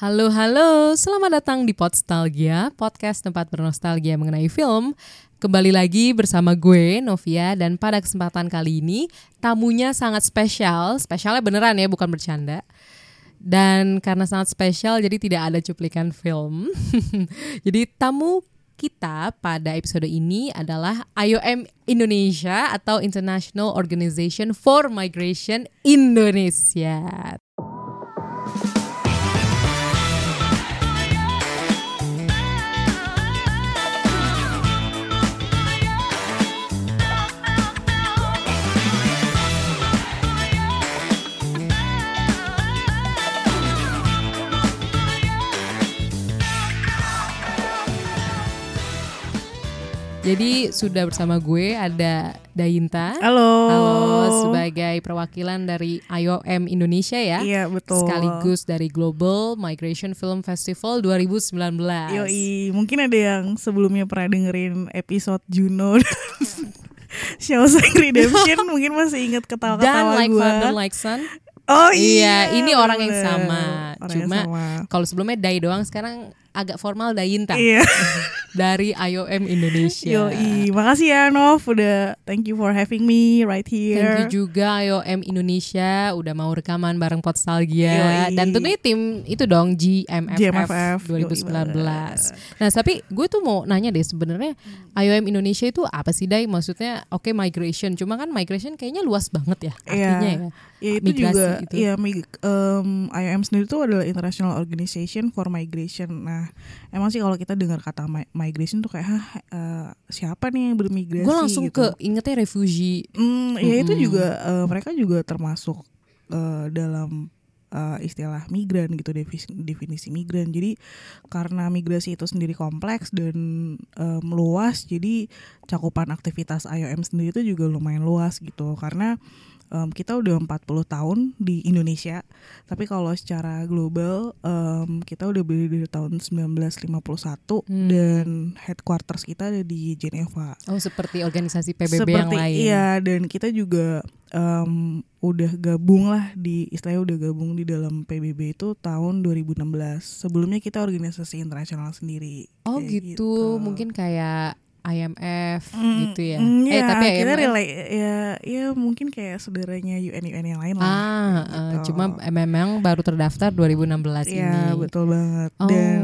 Halo, halo. Selamat datang di Podstalgia, podcast tempat bernostalgia mengenai film. Kembali lagi bersama gue, Novia, dan pada kesempatan kali ini tamunya sangat spesial. Spesialnya beneran ya, bukan bercanda. Dan karena sangat spesial, jadi tidak ada cuplikan film. jadi tamu kita pada episode ini adalah IOM Indonesia atau International Organization for Migration Indonesia. Jadi sudah bersama gue ada Dayinta. Halo. Halo sebagai perwakilan dari IOM Indonesia ya. Iya betul. Sekaligus dari Global Migration Film Festival 2019. Yoi, mungkin ada yang sebelumnya pernah dengerin episode Juno Shawshank Redemption mungkin masih ingat ketawa-ketawa Dan like gue. father like son. Oh iya, iya. ini orang yang sama. Orang Cuma kalau sebelumnya Day doang, sekarang agak formal Dayinta Iya. dari IOM Indonesia. Yoi, makasih ya Nov udah thank you for having me right here. Thank you juga IOM Indonesia udah mau rekaman bareng Podstalgia Yoi. dan tentunya tim itu dong GMFF, GMFF, 2019. yoi, Nah, tapi gue tuh mau nanya deh sebenarnya IOM Indonesia itu apa sih Dai? Maksudnya oke migration, cuma kan migration kayaknya luas banget ya artinya Iya. ya. Ya itu Migrasi juga itu. ya em, IOM sendiri itu adalah International Organization for Migration. Nah, emang sih kalau kita dengar kata mi- migration tuh kayak Hah, eh, siapa nih yang bermigrasi Gue langsung gitu. ke ingetnya refugee. Hmm, ya itu juga eh, mereka juga termasuk eh, dalam eh, istilah migran gitu definisi, definisi migran. Jadi karena migrasi itu sendiri kompleks dan eh, meluas, jadi cakupan aktivitas IOM sendiri itu juga lumayan luas gitu. Karena em, kita udah 40 tahun di Indonesia, tapi kalau secara global em, kita udah berdiri dari tahun 1951 Hmm. dan headquarters kita ada di Geneva. Oh, seperti organisasi PBB Seperti yang lain. iya dan kita juga em, udah gabung lah di istilahnya udah gabung di dalam PBB itu tahun 2016. Sebelumnya kita organisasi internasional sendiri. Oh kayak gitu. mungkin kayak IMF Mm, gitu ya. mm, eh ya, tapi kita IMF relate ya ya mungkin kayak saudaranya UN UN yang lain lah. Ah, kayak eh, gitu. cuma eh, memang baru terdaftar 2016 ini. Iya betul banget Oh. dan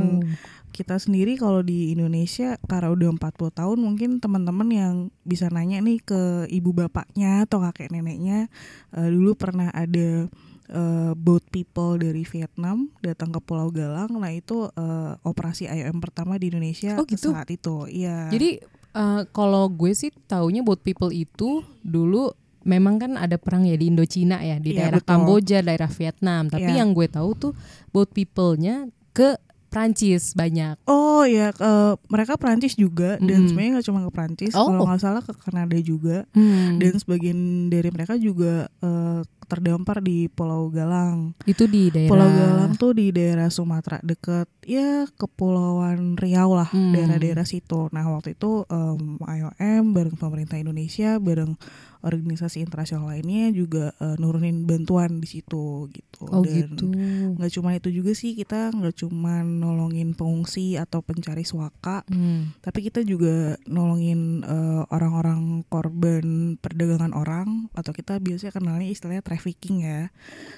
kita sendiri kalau di Indonesia karena udah 40 tahun mungkin teman-teman yang bisa nanya nih ke ibu bapaknya atau kakek neneknya eh, dulu pernah ada eh, boat people dari Vietnam datang ke Pulau Galang nah itu eh, operasi IOM pertama di Indonesia Oh, gitu? saat itu iya Jadi eh, kalau gue sih taunya boat people itu dulu memang kan ada perang ya di Indochina ya di Iya, daerah betul. Kamboja, daerah Vietnam. Tapi Iya. yang gue tahu tuh boat people-nya ke Prancis banyak. Oh ya ke- mereka Prancis juga dan Mm-mm. sebenarnya nggak cuma ke Prancis Oh. kalau nggak salah ke Kanada juga Hmm. dan sebagian dari mereka juga eh, terdampar di Pulau Galang. itu di daerah Pulau Galang tuh di daerah Sumatera deket ya kepulauan Riau lah Hmm. daerah-daerah situ. Nah waktu itu em, IOM bareng pemerintah Indonesia bareng organisasi internasional lainnya juga eh, nurunin bantuan di situ gitu. Oh Dan gitu. nggak cuma itu juga sih kita nggak cuma nolongin pengungsi atau pencari suaka, Hmm. tapi kita juga nolongin eh, orang-orang korban perdagangan orang atau kita biasanya kenalnya istilahnya trafficking ya.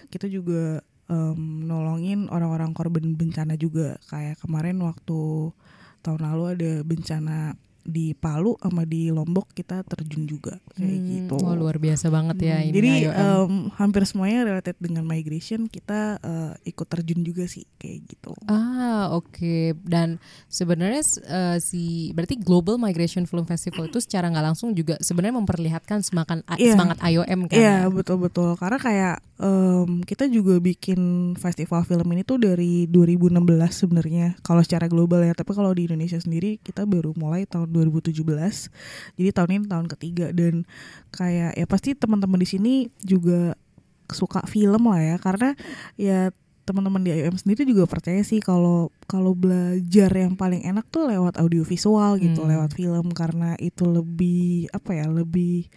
Kita juga em, nolongin orang-orang korban bencana juga kayak kemarin waktu tahun lalu ada bencana di Palu sama di Lombok kita terjun juga kayak Hmm. gitu. Wah luar biasa banget ya Hmm, ini Jadi em, hampir semuanya related dengan migration kita eh, ikut terjun juga sih kayak gitu. Ah oke dan sebenarnya eh, si berarti Global Migration Film Festival itu secara nggak langsung juga sebenarnya memperlihatkan semangat Iya. semangat IOM kan ya? Iya betul betul karena kayak em, kita juga bikin festival film ini tuh dari 2016 sebenarnya kalau secara global ya tapi kalau di Indonesia sendiri kita baru mulai tahun 2017 jadi tahun ini tahun ketiga. Dan kayak ya pasti teman-teman di sini juga suka film lah ya. Karena ya teman-teman di IOM sendiri juga percaya sih kalau kalau belajar yang paling enak tuh lewat audiovisual gitu Hmm. lewat film. Karena itu lebih apa ya lebih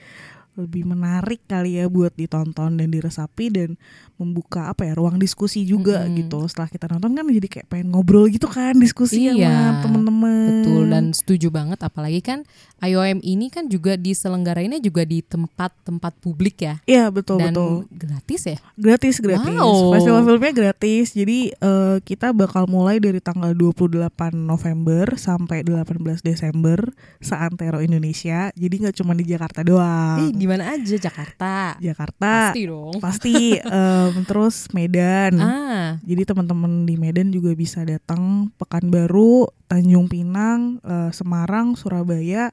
lebih menarik kali ya buat ditonton dan diresapi dan membuka apa ya ruang diskusi juga Mm-mm. gitu setelah kita nonton kan jadi kayak pengen ngobrol gitu kan diskusi Iya, sama temen-temen Betul dan setuju banget apalagi kan IOM ini kan juga diselenggarainnya juga di tempat-tempat publik ya. Iya betul dan betul gratis ya. gratis gratis Wow. festival filmnya gratis jadi eh, kita bakal mulai dari tanggal 28 November sampai 18 Desember seantero Indonesia jadi nggak cuma di Jakarta doang di mana aja? Jakarta. Jakarta. Pasti dong. pasti em, terus Medan. Ah, jadi teman-teman di Medan juga bisa datang Pekanbaru Tanjung Pinang eh, Semarang Surabaya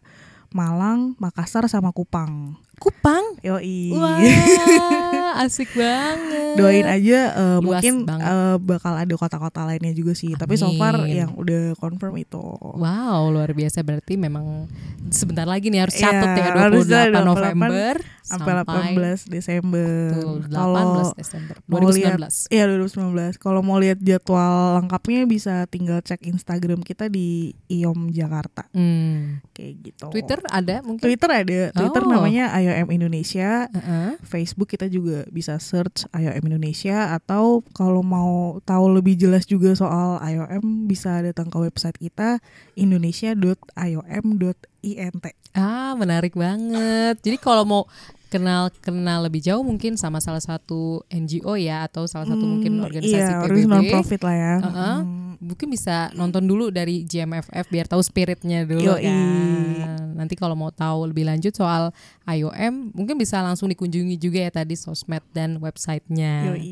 Malang Makassar sama Kupang Kupang. yoi Wah, asik banget. doain aja eh, Luas mungkin banget. eh, bakal ada kota-kota lainnya juga sih tapi so far Amin. yang udah confirm itu Wow, luar biasa berarti memang sebentar lagi nih harus catat ya harus 28 28 November sampai 18 Desember Betul, 18 kalau Desember mau 2019. Iya 2019. Kalau mau lihat jadwal lengkapnya bisa tinggal cek Instagram kita di Iom Jakarta Hmm. kayak gitu. Twitter ada mungkin? Twitter ada. Twitter Oh. namanya IOM Indonesia. Heeh. Facebook kita juga bisa search IOM Indonesia atau kalau mau tahu lebih jelas juga soal IOM bisa datang ke website kita indonesia.iom.int. Ah, menarik banget. Jadi kalau mau kenal kenal lebih jauh mungkin sama salah satu NGO ya atau salah satu mungkin Hmm, organisasi iya, PBB. non profit lah ya. Heeh. Hmm. Mungkin bisa nonton dulu dari GMFF biar tahu spiritnya dulu Yoi. kan. Nanti kalau mau tahu lebih lanjut soal IOM, mungkin bisa langsung dikunjungi juga ya tadi sosmed dan websitenya. Yoi.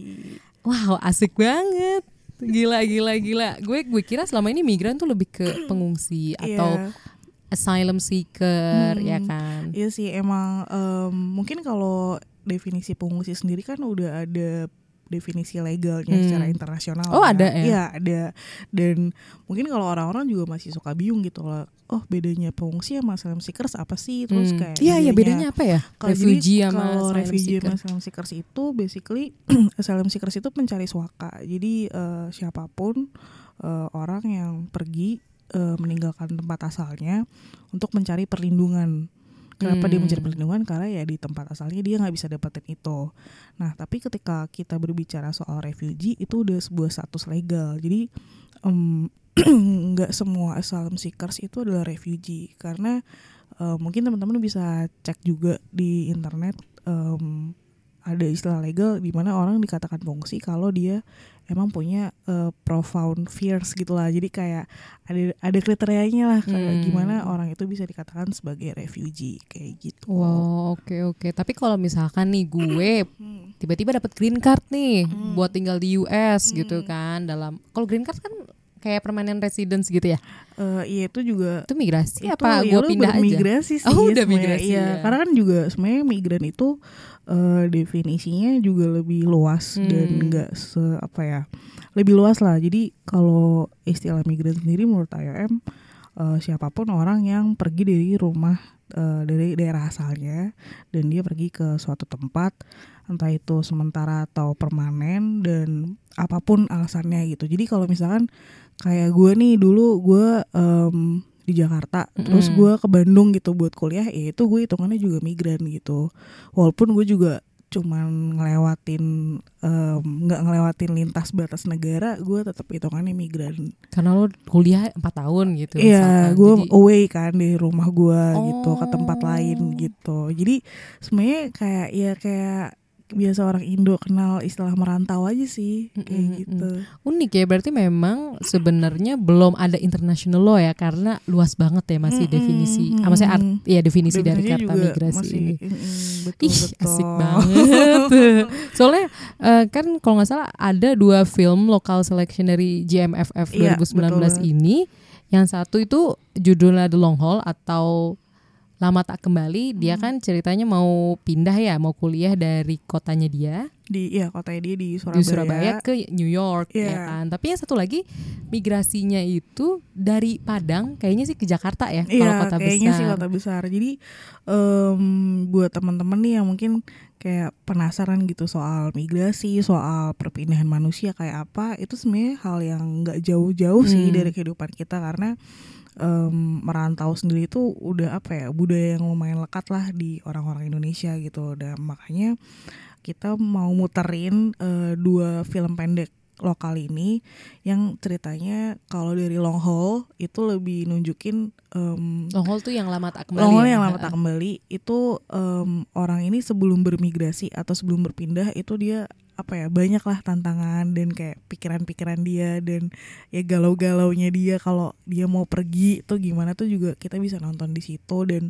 Wow, asik banget. Gila, gila, gila. Gue gue kira selama ini migran tuh lebih ke pengungsi atau Iya. Asylum seeker, Hmm. ya kan? Iya sih emang em, mungkin kalau definisi pengungsi sendiri kan udah ada definisi legalnya Hmm. secara internasional. Oh, ada ya? Iya ada. Dan mungkin kalau orang-orang juga masih suka bingung gitu loh. Oh bedanya pengungsi sama asylum seekers apa sih? Terus Hmm. kayak Iya, iya bedanya apa ya? Kalau Refugee jadi sama kalau asylum refugee seeker. sama asylum seekers itu basically asylum seekers itu pencari suaka. Jadi eh, siapa pun eh, orang yang pergi eh, meninggalkan tempat asalnya untuk mencari perlindungan. Kenapa dia Hmm. mencari perlindungan? Karena ya di tempat asalnya dia nggak bisa dapetin itu. Nah, tapi ketika kita berbicara soal refugee itu udah sebuah status legal. Jadi nggak semua asylum seekers itu adalah refugee karena eh, mungkin teman-teman bisa cek juga di internet em, ada istilah legal di mana orang dikatakan pengungsi kalau dia emang punya eh, profound fears gitulah jadi kayak ada ada kriterianya lah kayak Hmm. gimana orang itu bisa dikatakan sebagai refugee kayak gitu. Wow, oke oke. Tapi kalau misalkan nih gue Hmm. tiba-tiba dapat green card nih Hmm. buat tinggal di US gitu Hmm. kan dalam kalau green card kan kayak permanent residence gitu ya. Eh, iya itu juga Itu migrasi itu apa ya gue pindah aja? migrasi sih Oh, udah sebenarnya. migrasi, Iya, ya. karena kan juga sebenarnya migran itu eh, definisinya juga lebih luas dan Hmm. enggak se apa ya lebih luas lah jadi kalau istilah migran sendiri menurut IOM eh, siapa pun orang yang pergi dari rumah eh, dari daerah asalnya dan dia pergi ke suatu tempat entah itu sementara atau permanen dan apa pun alasannya gitu jadi kalau misalkan kayak gue nih dulu gue em, di Jakarta terus gue ke Bandung gitu buat kuliah ya itu gue hitungannya juga migran gitu walaupun gue juga cuman ngelewatin nggak ngelewatin lintas batas negara gue tetap hitungannya migran Karena lo kuliah 4 tahun gitu. Iya, gue Jadi- away kan dari rumah gue gitu ke tempat Oh. lain gitu. Jadi sebenarnya kayak ya kayak biasa orang Indo kenal istilah merantau aja sih kayak Mm-mm, gitu. unik ya berarti memang sebenarnya belum ada international law ya karena luas banget ya masih Mm-mm, definisi ah, mm-mm. maksudnya art, ya definisi dari kata migrasi masih, ini mm-mm, betul, Ih betul. asik banget Soalnya eh, kan kalau nggak salah ada dua film local selection dari GMFF Iya, 2019 betul. ini Yang satu itu judulnya The Long Haul atau Lama Tak Kembali Dia Hmm. kan ceritanya mau pindah ya Mau kuliah dari kotanya dia Di ya kotanya dia di Surabaya. Di Surabaya ke New York ya Iya. kan Tapi yang satu lagi migrasinya itu dari Padang Kayaknya sih ke Jakarta ya Kalau Iya, kota kayaknya besar sih kota besar. Jadi em, buat teman-teman nih yang mungkin kayak penasaran gitu soal migrasi, soal perpindahan manusia kayak apa, itu sebenarnya hal yang nggak jauh-jauh sih Hmm. dari kehidupan kita karena em, merantau sendiri itu udah apa ya budaya yang lumayan lekat lah di orang-orang Indonesia gitu dan makanya kita mau muterin eh, dua film pendek lokal ini yang ceritanya kalau dari long haul itu lebih nunjukin em, Long haul tuh yang lama tak kembali. long haul ya? yang lama tak kembali itu em, orang ini sebelum bermigrasi atau sebelum berpindah itu dia apa ya banyak lah tantangan dan kayak pikiran-pikiran dia dan ya galau-galaunya dia kalau dia mau pergi itu gimana tuh juga kita bisa nonton di situ. Dan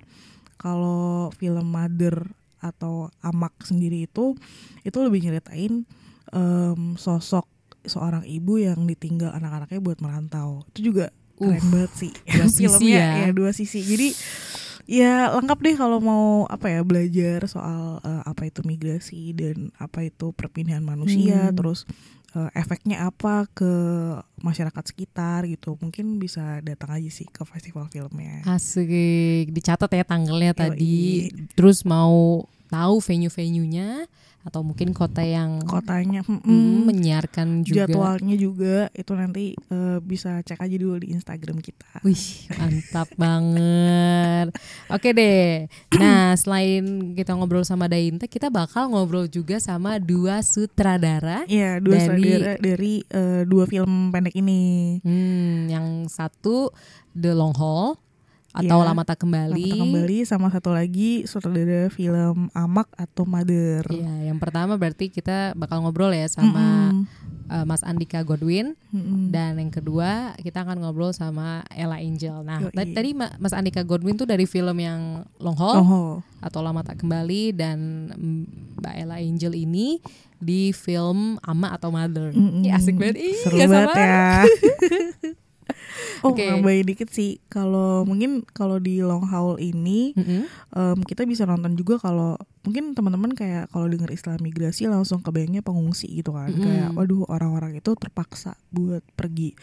kalau film Mother atau Amak sendiri itu itu lebih nyeritain em, sosok seorang ibu yang ditinggal anak-anaknya buat merantau. Itu juga keren Uh, banget sih. dua sisi filmnya ya. dua sisi. Jadi ya lengkap deh kalau mau apa ya belajar soal eh, apa itu migrasi dan apa itu perpindahan manusia Hmm. terus eh, efeknya apa ke masyarakat sekitar gitu mungkin bisa datang aja sih ke festival filmnya Asik, dicatat ya tanggalnya Yoi. tadi. Terus mau tahu venue-venuenya atau mungkin kota yang kotanya mm, mm, menyiarkan juga. jadwalnya juga itu nanti eh, bisa cek aja dulu di Instagram kita Wih, mantap banget. Oke deh. Nah, selain kita ngobrol sama Dainta, kita bakal ngobrol juga sama dua sutradara. Iya dua Dari- sutradara dari eh, dua film pendek ini Hmm, yang satu The Long Haul atau Iya, Lama Tak Kembali. Lama Tak kembali sama satu lagi sutradara film Amak atau Mother Iya, yang pertama berarti kita bakal ngobrol ya sama Mm-mm. uh, Mas Andika Godwin Mm-mm. dan yang kedua kita akan ngobrol sama Ella Angel. Nah, Yoi. tadi, tadi Ma- Mas Andika Godwin tuh dari film yang Long Haul Oh, atau Lama Tak Kembali dan mm, Mbak Ella Angel ini di film Ama atau Mother. Mm-mm. Ih, asik banget. Ih, Seru banget ya. oh, Oke. nambahin dikit sih. Kalau mungkin kalau di long haul ini Mm-mm. em, kita bisa nonton juga kalau mungkin teman-teman kayak kalau dengar istilah migrasi langsung kebayangnya pengungsi gitu kan. Mm-mm. Kayak waduh orang-orang itu terpaksa buat pergi.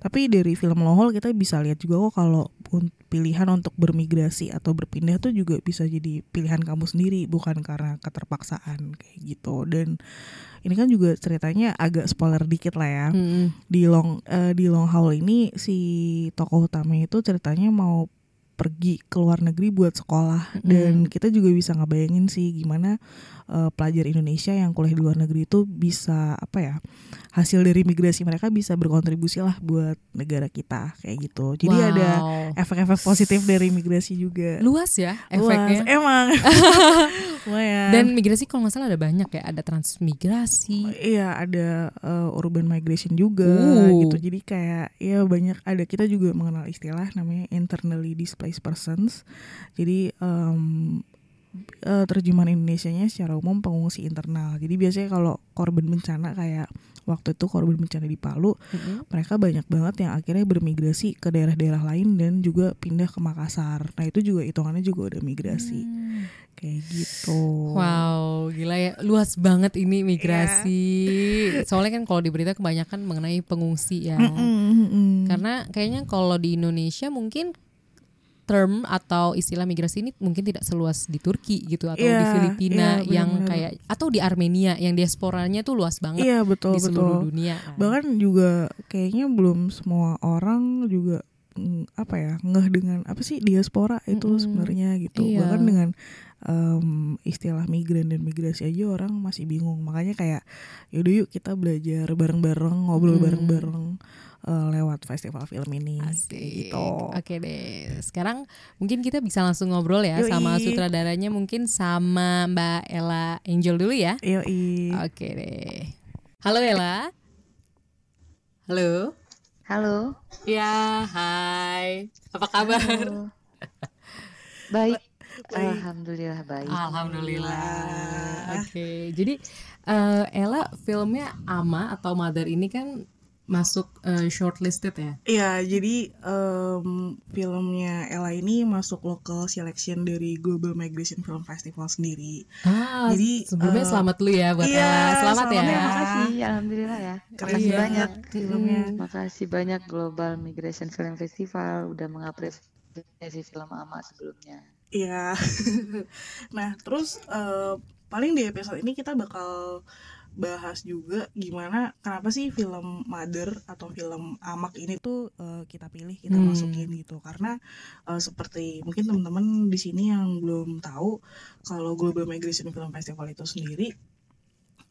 Tapi dari film long haul kita bisa lihat juga kok kalau pilihan untuk bermigrasi atau berpindah tuh juga bisa jadi pilihan kamu sendiri bukan karena keterpaksaan kayak gitu. Dan ini kan juga ceritanya agak spoiler dikit lah ya Mm-mm. di long eh, di long haul ini si tokoh utama itu ceritanya mau pergi ke luar negeri buat sekolah Mm. dan kita juga bisa ngebayangin sih gimana eh, pelajar Indonesia yang kuliah di luar negeri itu bisa apa ya hasil dari migrasi mereka bisa berkontribusi lah buat negara kita kayak gitu jadi Wow. ada efek-efek positif dari migrasi juga luas ya Luas. efeknya. emang lumayan Dan migrasi kalau nggak salah ada banyak ya, ada transmigrasi. Iya ada uh, urban migration juga Uh. gitu jadi kayak ya banyak ada kita juga mengenal istilah namanya internally displaced persons jadi em, eh, terjemahan Indonesianya secara umum pengungsi internal jadi biasanya kalau korban bencana kayak waktu itu korban bencana di Palu Mm-mm. mereka banyak banget yang akhirnya bermigrasi ke daerah-daerah lain dan juga pindah ke Makassar nah itu juga hitungannya juga udah migrasi Hmm. kayak gitu Wow, gila ya, luas banget ini migrasi. Soalnya kan kalau di berita kebanyakan mengenai pengungsi ya. Mm-mm, mm-mm. Karena kayaknya kalau di Indonesia mungkin term atau istilah migrasi ini mungkin tidak seluas di Turki gitu atau di Iya, Filipina iya, yang kayak atau di Armenia yang diasporanya tuh luas banget iya betul di seluruh betul dunia. bahkan juga kayaknya belum semua orang juga mm, apa ya ngeh dengan apa sih diaspora itu Mm-mm. sebenarnya gitu Iya. bahkan dengan em, istilah migran dan migrasi aja orang masih bingung makanya kayak yaudah yuk kita belajar bareng-bareng ngobrol Mm. Eh, lewat festival film ini Asik. gitu Oke deh. Sekarang mungkin kita bisa langsung ngobrol ya Yoi. sama sutradaranya mungkin sama Mbak Ella Angel dulu ya. Yoi. Oke deh. Halo Ella. Halo. Halo. Ya, hai. Apa kabar? Halo. Baik. Baik. Alhamdulillah baik. Alhamdulillah. Oke, jadi eh, Ella filmnya Ama atau Mother ini kan masuk eh, shortlisted ya. Iya, jadi em, filmnya Ella ini masuk local selection dari Global Migration Film Festival sendiri. Ah, Jadi, sebelumnya eh, selamat dulu ya buat iya, Ella. Selamat, selamat ya. ya. Terima kasih, alhamdulillah ya. Keren Makasih banget banyak. filmnya. Terima kasih banyak Global Migration Film Festival udah mengapresiasi film Ama sebelumnya. Iya. nah, terus eh, paling di episode ini kita bakal bahas juga gimana kenapa sih film Mother atau film Amak ini tuh uh, kita pilih kita Hmm. masukin gitu karena uh, seperti mungkin teman-teman di sini yang belum tahu kalau Global Migration Film Festival itu sendiri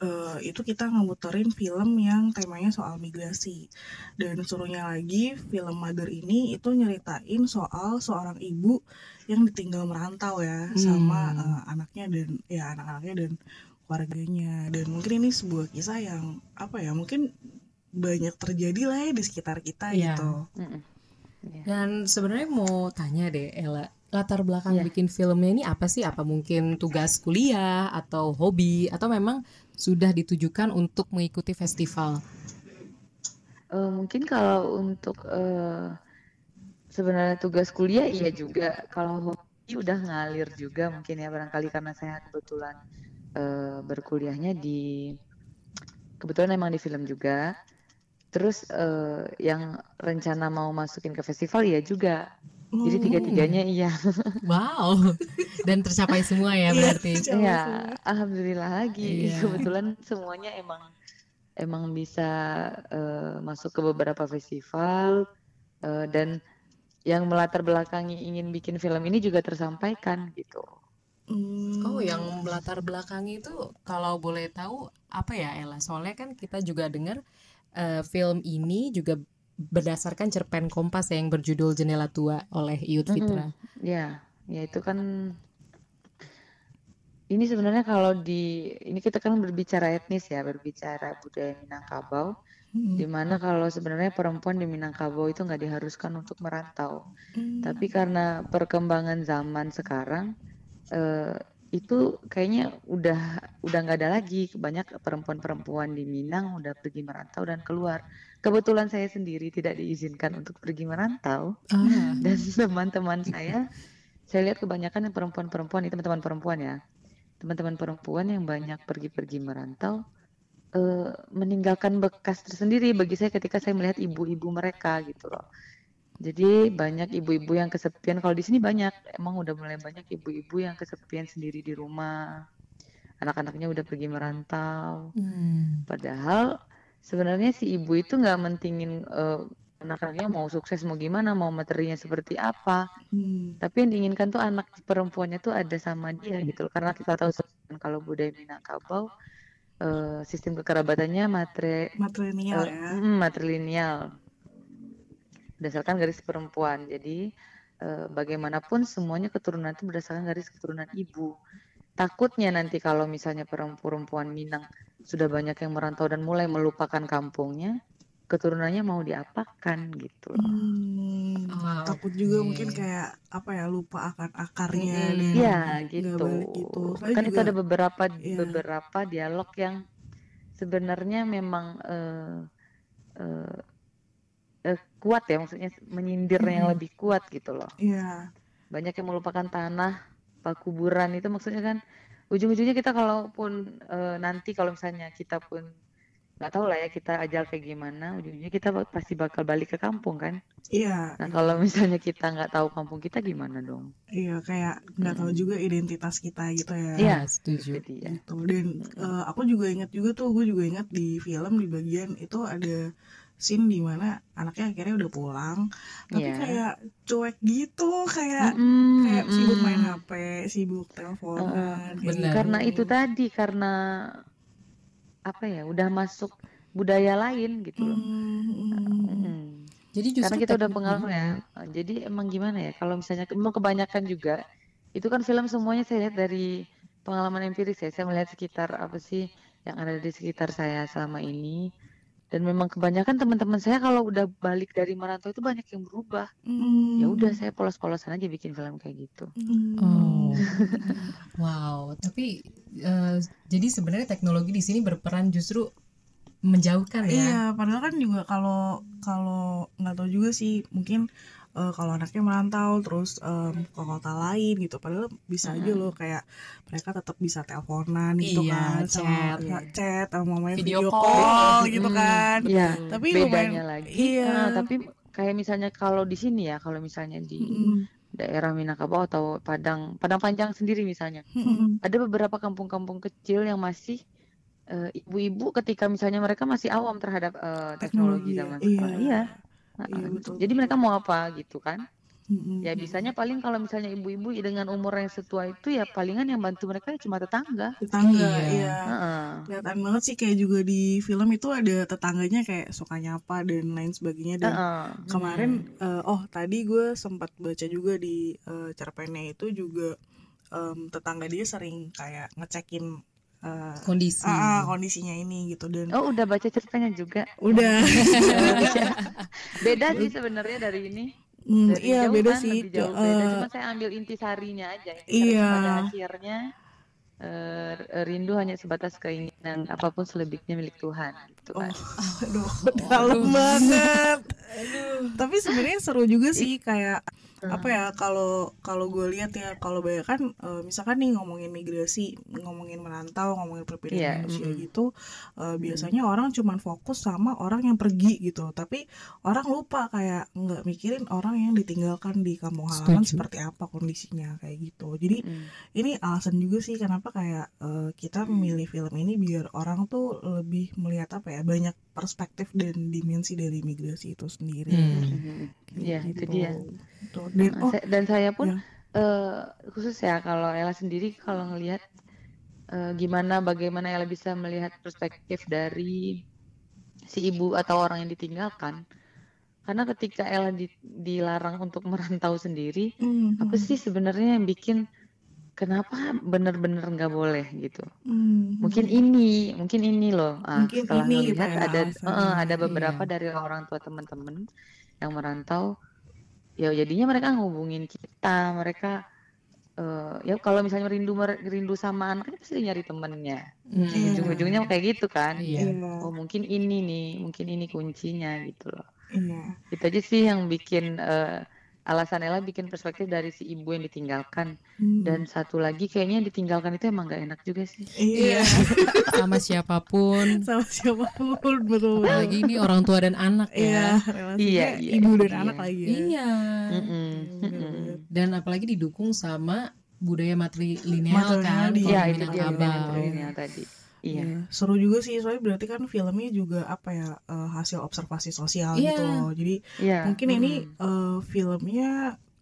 eh, itu kita ngemuterin film yang temanya soal migrasi dan serunya lagi film Mother ini itu nyeritain soal seorang ibu yang ditinggal merantau ya sama Hmm. eh, anaknya dan ya anak-anaknya dan keluarganya dan mungkin ini sebuah kisah yang apa ya mungkin banyak terjadi lah ya di sekitar kita Iya. gitu. Mm-mm. Iya. Dan sebenarnya mau tanya deh Ella, latar belakang Iya. bikin filmnya ini apa sih? Apa mungkin tugas kuliah atau hobi atau memang sudah ditujukan untuk mengikuti festival? Eh, mungkin kalau untuk eh, sebenarnya tugas kuliah iya juga. Kalau hobi udah ngalir juga mungkin ya barangkali karena saya kebetulan eh, berkuliahnya di kebetulan emang di film juga. Terus eh, yang rencana mau masukin ke festival ya juga. Jadi Hmm. tiga-tiganya iya. Wow. Dan tercapai semua ya Iya, berarti. Ya, semua. alhamdulillah lagi. Iya. Kebetulan semuanya emang emang bisa eh, masuk ke beberapa festival eh, dan yang melatar belakangi ingin bikin film ini juga tersampaikan gitu. Hmm. Oh, yang melatar belakangi itu kalau boleh tahu apa ya Ella? Soalnya kan kita juga dengar eh, film ini juga berdasarkan cerpen Kompas ya, yang berjudul Jendela Tua oleh Iyut Mm-mm. Fitra. Ya, ya itu kan ini sebenarnya kalau di ini kita kan berbicara etnis ya, berbicara budaya Minangkabau, Hmm. di mana kalau sebenarnya perempuan di Minangkabau itu nggak diharuskan untuk merantau. Hmm. Tapi karena perkembangan zaman sekarang eh, itu kayaknya udah udah nggak ada lagi banyak perempuan-perempuan di Minang udah pergi merantau dan keluar. Kebetulan saya sendiri tidak diizinkan untuk pergi merantau Ah. dan teman-teman saya saya lihat kebanyakan yang perempuan-perempuan itu teman-teman perempuan ya. Teman-teman perempuan yang banyak pergi-pergi merantau eh, meninggalkan bekas tersendiri bagi saya ketika saya melihat ibu-ibu mereka gitu loh. Jadi banyak ibu-ibu yang kesepian. Kalau di sini banyak, emang udah mulai banyak ibu-ibu yang kesepian sendiri di rumah. Anak-anaknya udah pergi merantau. Hmm. Padahal sebenarnya si ibu itu nggak mentingin eh, anak-anaknya mau sukses mau gimana, mau materinya seperti apa. Hmm. Tapi yang diinginkan tuh anak perempuannya tuh ada sama dia gitu. Karena kita tahu kalau budaya Minangkabau eh, sistem kekerabatannya matre matrilineal Eh, ya. mm, matrilineal berdasarkan garis perempuan. Jadi eh, bagaimanapun semuanya keturunan itu berdasarkan garis keturunan ibu. Takutnya nanti kalau misalnya perempuan Minang sudah banyak yang merantau dan mulai melupakan kampungnya, keturunannya mau diapakan gitu loh. Hmm, Ah, takut juga oke. mungkin kayak apa ya lupa akan akarnya dan Iya nggak gitu. gitu. Kan itu juga- ada beberapa iya. beberapa dialog yang sebenarnya memang eh, eh, eh, kuat ya, maksudnya menyindirnya yang Mm-mm. lebih kuat gitu loh. Iya. banyak yang melupakan tanah kuburan itu maksudnya kan ujung-ujungnya kita kalaupun eh, nanti kalau misalnya kita pun nggak tahu lah ya kita ajal kayak gimana ujung-ujungnya kita pasti bakal balik ke kampung kan Iya, nah kalau misalnya kita nggak tahu kampung kita gimana dong iya kayak nggak tahu juga identitas kita gitu ya. Iya. Ah, setuju. ya Gitu. Dan eh, aku juga ingat juga tuh, gue juga ingat di film di bagian itu ada scene di mana anaknya akhirnya udah pulang, tapi Iya. kayak cuek gitu, kayak Mm-mm, kayak sibuk main mm. HP, sibuk teleponan. benar. gitu. karena itu tadi karena apa ya udah masuk budaya lain gitu loh Hmm, hmm. Mm. Jadi justru Karena kita udah pengaruh ya. Eh, Jadi emang gimana ya? Kalau misalnya memang kebanyakan juga itu kan film semuanya saya lihat dari pengalaman empiris ya. Saya melihat sekitar apa sih yang ada di sekitar saya selama ini. Dan memang kebanyakan teman-teman saya kalau udah balik dari merantau itu banyak yang berubah. Hmm. Ya udah saya polos-polosan aja bikin film kayak gitu. Hmm. Oh, wow. Tapi eh, jadi sebenarnya teknologi di sini berperan justru menjauhkan ya. Iya, padahal kan juga kalau kalau nggak tahu juga sih mungkin eh, kalau anaknya merantau terus em, ke kota lain gitu, padahal bisa aja loh kayak mereka tetap bisa teleponan gitu Iya, kan, sama chat. ya, chat sama main Video video, call. call, gitu Mm. kan. Iya, Tapi bedanya lumayan- lagi. iya. Nah, tapi kayak misalnya kalau di sini ya, kalau misalnya di Mm-mm. daerah Minangkabau atau Padang, Padang Panjang sendiri misalnya. Mm-mm. ada beberapa kampung-kampung kecil yang masih eh, ibu-ibu ketika misalnya mereka masih awam terhadap eh, teknologi, Teknologi, zaman iya. sekarang. Iya. Iya, betul, Jadi mereka mau apa gitu kan? Mm-mm. Ya bisanya paling kalau misalnya ibu-ibu dengan umur yang setua itu ya palingan yang bantu mereka ya cuma tetangga. tetangga Iya. iya Heeh. kelihatan banget sih kayak juga di film itu ada tetangganya kayak suka nyapa dan lain sebagainya dan Heeh. kemarin eh, oh tadi gue sempat baca juga di eh, cerpennya itu juga em, tetangga dia sering kayak ngecekin eh, kondisi ah, ah, kondisinya ini gitu dan Oh udah baca ceritanya juga. udah Beda sih sebenarnya dari ini. Hmm, Dari iya jauh beda kan, sih lebih jauh Eh, beda. Cuma saya ambil intisarinya aja. Intisari Iya. Pada akhirnya eh, rindu hanya sebatas keinginan apa pun selebihnya milik Tuhan gitu kan. Oh, aduh, dalam banget. Tapi sebenarnya seru juga sih kayak apa ya kalau kalau gue lihat ya kalau banyak kan eh, misalkan nih ngomongin migrasi, ngomongin merantau, ngomongin perpindahan Iya, manusia mm-mm. gitu, eh, biasanya orang cuman fokus sama orang yang pergi gitu. Tapi orang lupa kayak nggak mikirin orang yang ditinggalkan di kampung halaman Setuju. seperti apa kondisinya kayak gitu. Jadi Mm. ini alasan juga sih kenapa kayak eh, kita memilih film ini biar orang tuh lebih melihat apa ya banyak perspektif dan dimensi dari migrasi itu sendiri. Hmm. Iya itu Gitu. dia. Tuh. Dan Nah, oh saya- dan saya pun ya. eh, khusus ya kalau Ella sendiri kalau ngelihat eh, gimana bagaimana Ella bisa melihat perspektif dari si ibu atau orang yang ditinggalkan. Karena ketika Ella di- dilarang untuk merantau sendiri, hmm, apa sih sebenarnya yang bikin kenapa bener-bener nggak boleh gitu? hmm, Mungkin ini, mungkin ini loh. Ah, Mungkin setelah ini gitu melihat ya ada eh, ada beberapa Iya. dari orang tua teman-teman yang merantau, ya jadinya mereka ngubungin kita, mereka eh, ya kalau misalnya rindu rindu sama anaknya pasti nyari temennya. Hmm. Iya. Ujung-ujungnya kayak gitu kan. Iya. Iya, Oh mungkin ini nih, mungkin ini kuncinya gitu loh. iya. Itu aja sih yang bikin eh, alasan Ella bikin perspektif dari si ibu yang ditinggalkan. Hmm. Dan satu lagi kayaknya yang ditinggalkan itu emang gak enak juga sih. iya sama siapa pun sama siapa pun betul. apalagi ini orang tua dan anak Iya, ya relasinya Iya, iya, ibu dan iya. anak lagi ya. iya Mm-mm, Bener, mm-mm. bener. dan apalagi didukung sama budaya matrilineal kan iya, Iya itu dia tadi. Iya. Iya, seru juga sih soalnya berarti kan filmnya juga apa ya eh, hasil observasi sosial Iya. gitu loh. Jadi Iya. mungkin ini mm. eh, filmnya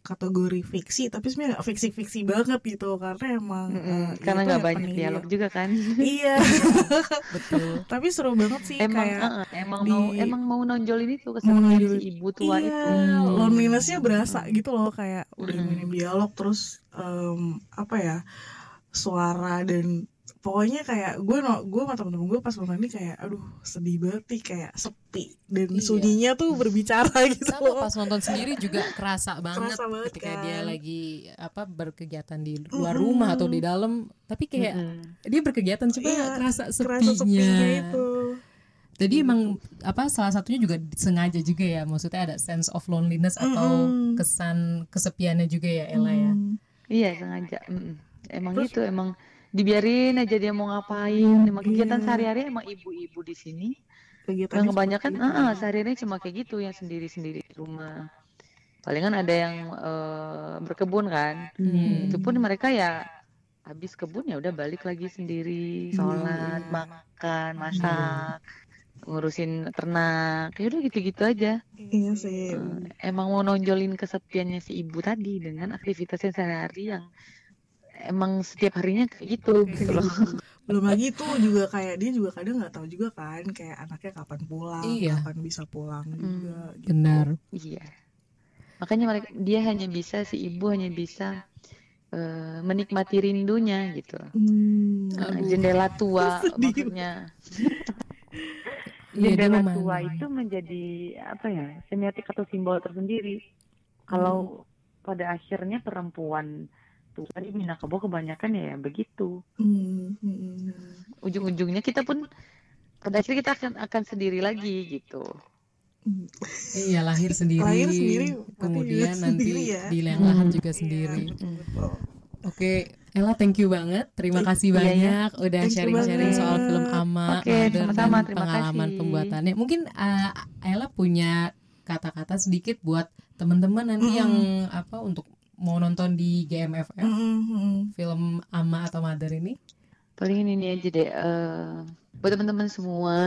kategori fiksi tapi sebenarnya fiksi-fiksi banget gitu karena emang Mm-mm, eh, karena itu nggak ya banyak dialog juga kan. iya betul tapi seru banget sih emang kayak uh-uh, emang di- mau emang mau nonjolin itu kesalahan nonjolin- si ibu tua iya, itu. Hmm. lonelinessnya berasa gitu loh kayak udah Mm-mm. minim dialog terus em, apa ya suara dan pokoknya kayak gue no gue sama temen-temen gue pas nonton ini kayak aduh sedih banget nih kayak sepi dan Iya. sunyinya tuh berbicara gitu sama loh pas nonton sendiri juga kerasa banget Kerasa banget ketika kan. dia lagi apa berkegiatan di luar rumah atau di dalam tapi kayak Mm-mm. dia berkegiatan cuma Iya, kerasa sepinya, kerasa sepinya itu jadi emang apa salah satunya juga sengaja juga ya maksudnya ada sense of loneliness atau Mm-mm. kesan kesepiannya juga ya Ella ya Hmm. Iya sengaja. mm-mm. Emang gitu emang dibiarin aja dia mau ngapain. Emang kegiatan Iya. sehari-hari emang ibu-ibu di sini. kegiatannya Yang kebanyakan, ah sehari-hari cuma kayak gitu yang sendiri-sendiri di rumah. Palingan ada yang eh, berkebun kan. Hmm. Itu pun mereka ya habis kebun ya udah balik lagi sendiri, sholat, makan, masak, ngurusin ternak. Ya udah gitu-gitu aja. iya sih Eh, emang mau nonjolin kesepiannya si ibu tadi dengan aktivitasnya sehari-hari yang emang setiap harinya kayak gitu gitu loh. belum lagi tuh juga kayak dia juga kadang nggak tahu juga kan kayak anaknya kapan pulang Iya. kapan bisa pulang juga gitu. benar Iya. Makanya mereka dia hanya bisa si ibu hanya bisa eh, menikmati rindunya gitu. Hmm. Nah, jendela tua Sedih. maksudnya Iya, jendela tua itu menjadi apa ya semiotik atau simbol tersendiri. Kalau pada akhirnya perempuan tua di Minangkabau kebanyakan ya begitu. Hmm, hmm, hmm. ujung-ujungnya kita pun pada akhirnya kita akan akan sendiri lagi gitu. Hmm. iya lahir sendiri, Lahir sendiri, kemudian nanti sendiri ya. di liang lahat juga Iya, sendiri betul. Oke, Ella thank you banget. Terima Thank- kasih iya, banyak udah sharing-sharing soal film Ama, Mother, sama-sama. dan Terima pengalaman kasih. pembuatannya. Mungkin uh, Ella punya kata-kata sedikit buat teman-teman nanti yang apa untuk mau nonton di GMFF Hmm, hmm, hmm. film Ama atau Mother ini. Paling ini aja deh. eh, buat teman-teman semua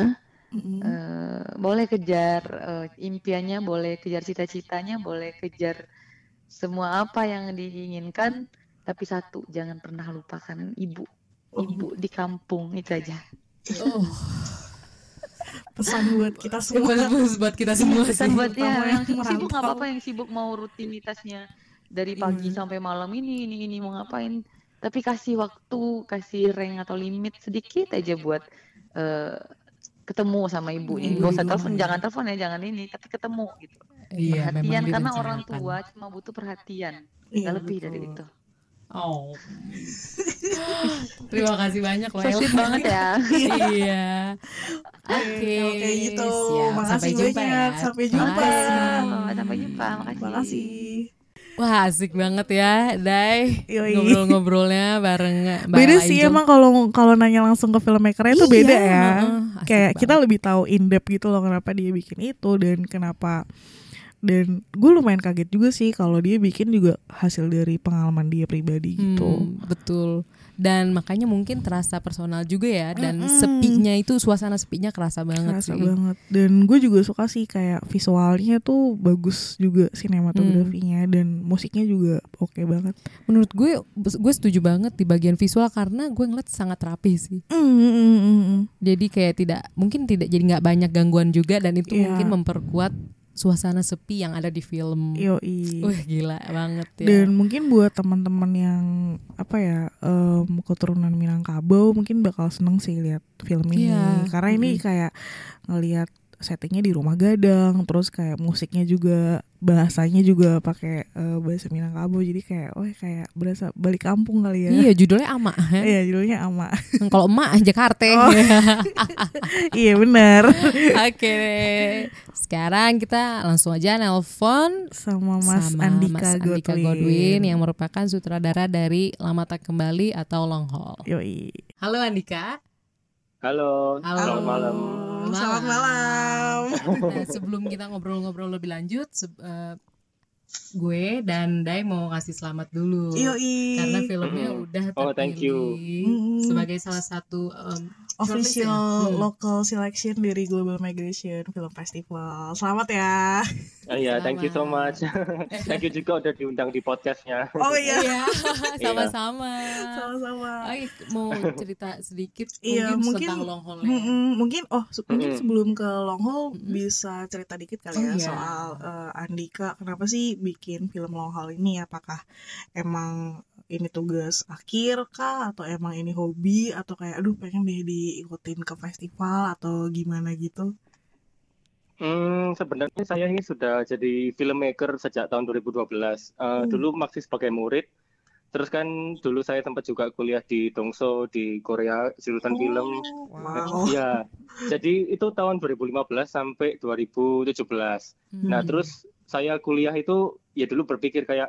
Mm-mm. eh, boleh kejar eh, impiannya, boleh kejar cita-citanya, boleh kejar semua apa yang diinginkan. Tapi satu, jangan pernah lupakan ibu, ibu di kampung itu aja. Oh, pesan buat kita semua bagus buat kita semua sih. Pesan buat ya, yang yang sibuk nggak apa-apa, yang sibuk mau rutinitasnya dari pagi Iya. sampai malam ini, ini, ini mau ngapain. Tapi kasih waktu, kasih rank atau limit sedikit aja buat eh, ketemu sama ibunya. Ibu Gak usah di telepon, rumah ya. jangan telepon ya, jangan ini, tapi ketemu gitu. Iya, memang perhatian karena orang tua cuma butuh perhatian, Iya, nggak lebih dari betul. itu. Oh. Terima kasih banyak So Laila. sweet banget ya. iya. Oke. Kalau kayak gitu siap. makasih Sampai jumpa banyak ya. sampai jumpa Makasih. Sampai jumpa, makasih. makasih Wah asik banget ya, Dai. Ngobrol-ngobrolnya bareng Mbak beda sih emang kalau kalau nanya langsung ke filmmakernya itu Iya, beda ya asik kayak kita banget. lebih tahu in depth gitu loh kenapa dia bikin itu dan kenapa dan gue lumayan kaget juga sih kalau dia bikin juga hasil dari pengalaman dia pribadi gitu Hmm, betul. Dan makanya mungkin terasa personal juga ya dan Mm-mm. sepinya itu suasana sepinya kerasa banget Kerasa sih. banget dan gue juga suka sih kayak visualnya tuh bagus juga sinematografinya Hmm. dan musiknya juga oke banget Menurut gue gue setuju banget di bagian visual karena gue ngeliat sangat rapi sih. Mm, mm, mm, mm, mm. Jadi kayak tidak mungkin tidak jadi nggak banyak gangguan juga dan itu Iya. mungkin memperkuat suasana sepi yang ada di film. Yoi. Wih gila banget ya. Dan mungkin buat teman-teman yang apa ya em, keturunan Minangkabau mungkin bakal seneng sih lihat film ini Iya. karena ini kayak ngelihat settingnya di rumah gadang terus kayak musiknya juga bahasanya juga pakai eh, bahasa Minangkabau jadi kayak oh kayak berasa balik kampung kali ya Iya judulnya Ama. Iya judulnya ama Kalau emak Jakarta. Oh. iya benar Oke, sekarang kita langsung aja nelpon sama Mas sama Andika, Mas Andika Godwin. yang merupakan sutradara dari Lama Tak Kembali atau Long Haul. Yoi Halo Andika. Halo, Halo. selamat malam. Selamat malam. Nah, sebelum kita ngobrol-ngobrol lebih lanjut, se- eh, gue dan Dai mau kasih selamat dulu. Yoi. Karena filmnya Mm. udah Oh, thank you. terpilih sebagai salah satu em, shortlist ya? official Hmm. local selection dari Global Migration Film Festival. Selamat ya. Ah, Iya, thank you so much. thank you juga udah diundang di podcastnya. Oh iya. Iya, sama-sama. Sama-sama. Ay, mau cerita sedikit Iya, mungkin, mungkin- tentang long haul ya. Mm-mm, mungkin oh se- mungkin Mm-mm. sebelum ke long haul Mm-mm. bisa cerita dikit kali Oh, ya iya. soal eh, Andika kenapa sih bikin film long haul ini apakah emang ini tugas akhir kah atau emang ini hobi atau kayak aduh pengen deh diikutin ke festival atau gimana gitu Hmm, sebenarnya saya ini sudah jadi filmmaker sejak tahun 2012. Eh, Hmm. Dulu masih sebagai murid. Terus kan dulu saya sempat juga kuliah di Dongso di Korea jurusan film. wow Iya. Jadi itu tahun 2015 sampai 2017. Nah, Hmm. terus saya kuliah itu ya dulu berpikir kayak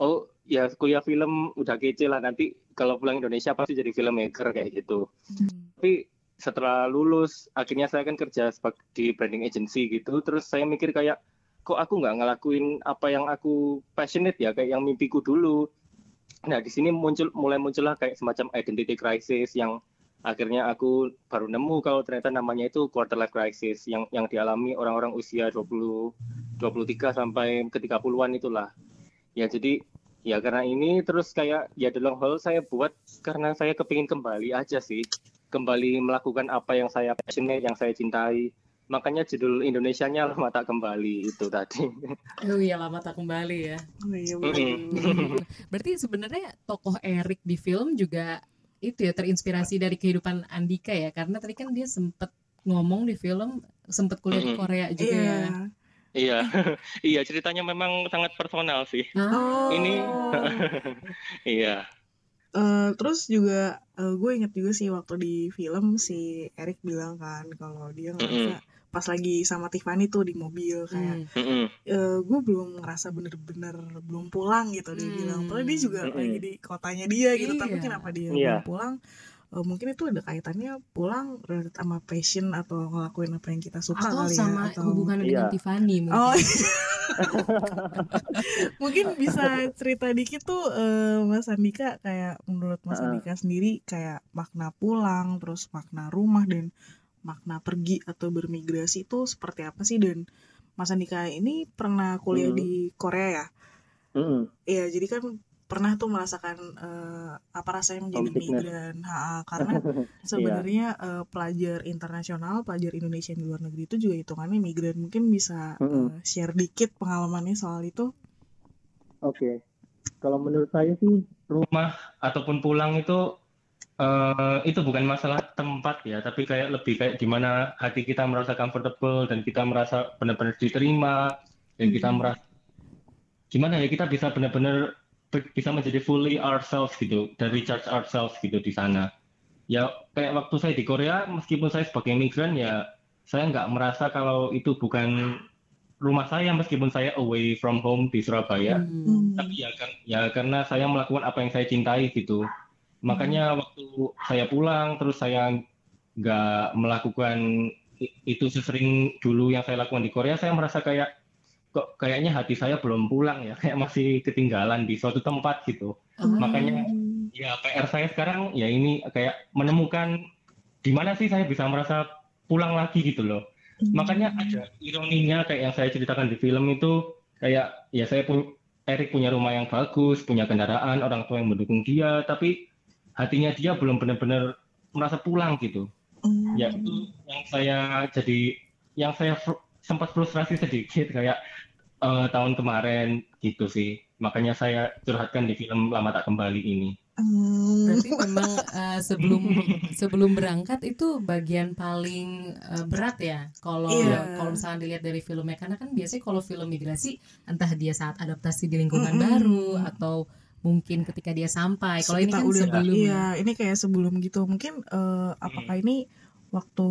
oh, ya kuliah film udah kece lah nanti kalau pulang Indonesia pasti jadi filmmaker kayak gitu. Hmm. Tapi setelah lulus akhirnya saya kan kerja sebagai di branding agency gitu. Terus saya mikir kayak kok aku nggak ngelakuin apa yang aku passionate ya kayak yang mimpiku dulu. Nah, di sini muncul mulai muncullah kayak semacam identity crisis yang akhirnya aku baru nemu kalau ternyata namanya itu quarter life crisis yang yang dialami orang-orang usia 20 23 sampai ke 30-an itulah. Ya jadi ya karena ini terus kayak ya The Long Haul saya buat karena saya kepingin kembali aja sih. Kembali melakukan apa yang saya passionate, yang saya cintai. Makanya judul Indonesianya Lama Tak Kembali itu tadi. Oh iya lama tak kembali ya. Oh, iya. Berarti sebenarnya tokoh Erik di film juga itu ya terinspirasi dari kehidupan Andika ya karena tadi kan dia sempet ngomong di film sempet kuliah di. Korea juga Iya. Ya. Iya, iya ceritanya memang sangat personal sih. Ah, Ini- Iya. Eh, terus juga eh, gue inget juga sih waktu di film si Eric bilang kan kalau dia ngerasa pas lagi sama Tiffany tuh di mobil kayak hmm. Mm-mm. eh, gue belum ngerasa bener-bener belum pulang gitu dia Hmm. bilang padahal dia juga Mm-mm. lagi di kotanya dia gitu tapi Iya. kenapa dia Iya. belum pulang Eh, mungkin itu ada kaitannya pulang related sama passion atau ngelakuin apa yang kita suka atau kali sama ya atau hubungan dengan Iya. Tiffany mungkin. oh Mungkin bisa cerita dikit tuh eh, Mas Andika kayak menurut Mas Heeh. Andika sendiri kayak makna pulang, terus makna rumah dan makna pergi atau bermigrasi itu seperti apa sih dan Mas Andika ini pernah kuliah Hmm. di Korea ya? Mm-mm. Iya, jadi kan pernah tuh merasakan eh, apa rasanya menjadi migran, Ha, karena sebenarnya eh, pelajar internasional, pelajar Indonesia yang di luar negeri itu juga hitungannya migran. Mungkin bisa Mm-mm. eh, share dikit pengalamannya soal itu. Oke, kalau menurut saya sih rumah ataupun pulang itu eh, itu bukan masalah tempat ya, tapi kayak lebih kayak gimana hati kita merasa comfortable dan kita merasa benar-benar diterima dan kita merasa gimana ya kita bisa benar-benar be- bisa menjadi fully ourselves gitu dan recharge ourselves gitu di sana. Ya kayak waktu saya di Korea, meskipun saya sebagai migran ya saya nggak merasa kalau itu bukan rumah saya meskipun saya away from home di Surabaya Hmm. Hmm. tapi ya kan ya karena saya melakukan apa yang saya cintai gitu makanya waktu saya pulang terus saya nggak melakukan itu sesering dulu yang saya lakukan di Korea saya merasa kayak kok kayaknya hati saya belum pulang ya kayak masih ketinggalan di suatu tempat gitu Oh. makanya ya PR saya sekarang ya ini kayak menemukan di mana sih saya bisa merasa pulang lagi gitu loh makanya ada ironinya kayak yang saya ceritakan di film itu kayak ya saya pun Erik punya rumah yang bagus, punya kendaraan, orang tua yang mendukung dia, tapi hatinya dia belum benar-benar merasa pulang gitu. Hmm. Ya itu yang saya jadi yang saya sempat frustrasi sedikit kayak eh, tahun kemarin gitu sih. Makanya saya curhatkan di film Lama Tak Kembali ini. Hmm. Berarti memang eh, sebelum sebelum berangkat itu bagian paling eh, berat ya kalau Iya. kalau misalnya dilihat dari filmnya karena kan biasanya kalau film migrasi entah dia saat adaptasi di lingkungan Mm-mm. baru atau mungkin ketika dia sampai. Kalau ini kan udah- sebelum Iya, ya. ini kayak sebelum gitu. Mungkin eh, apakah ini waktu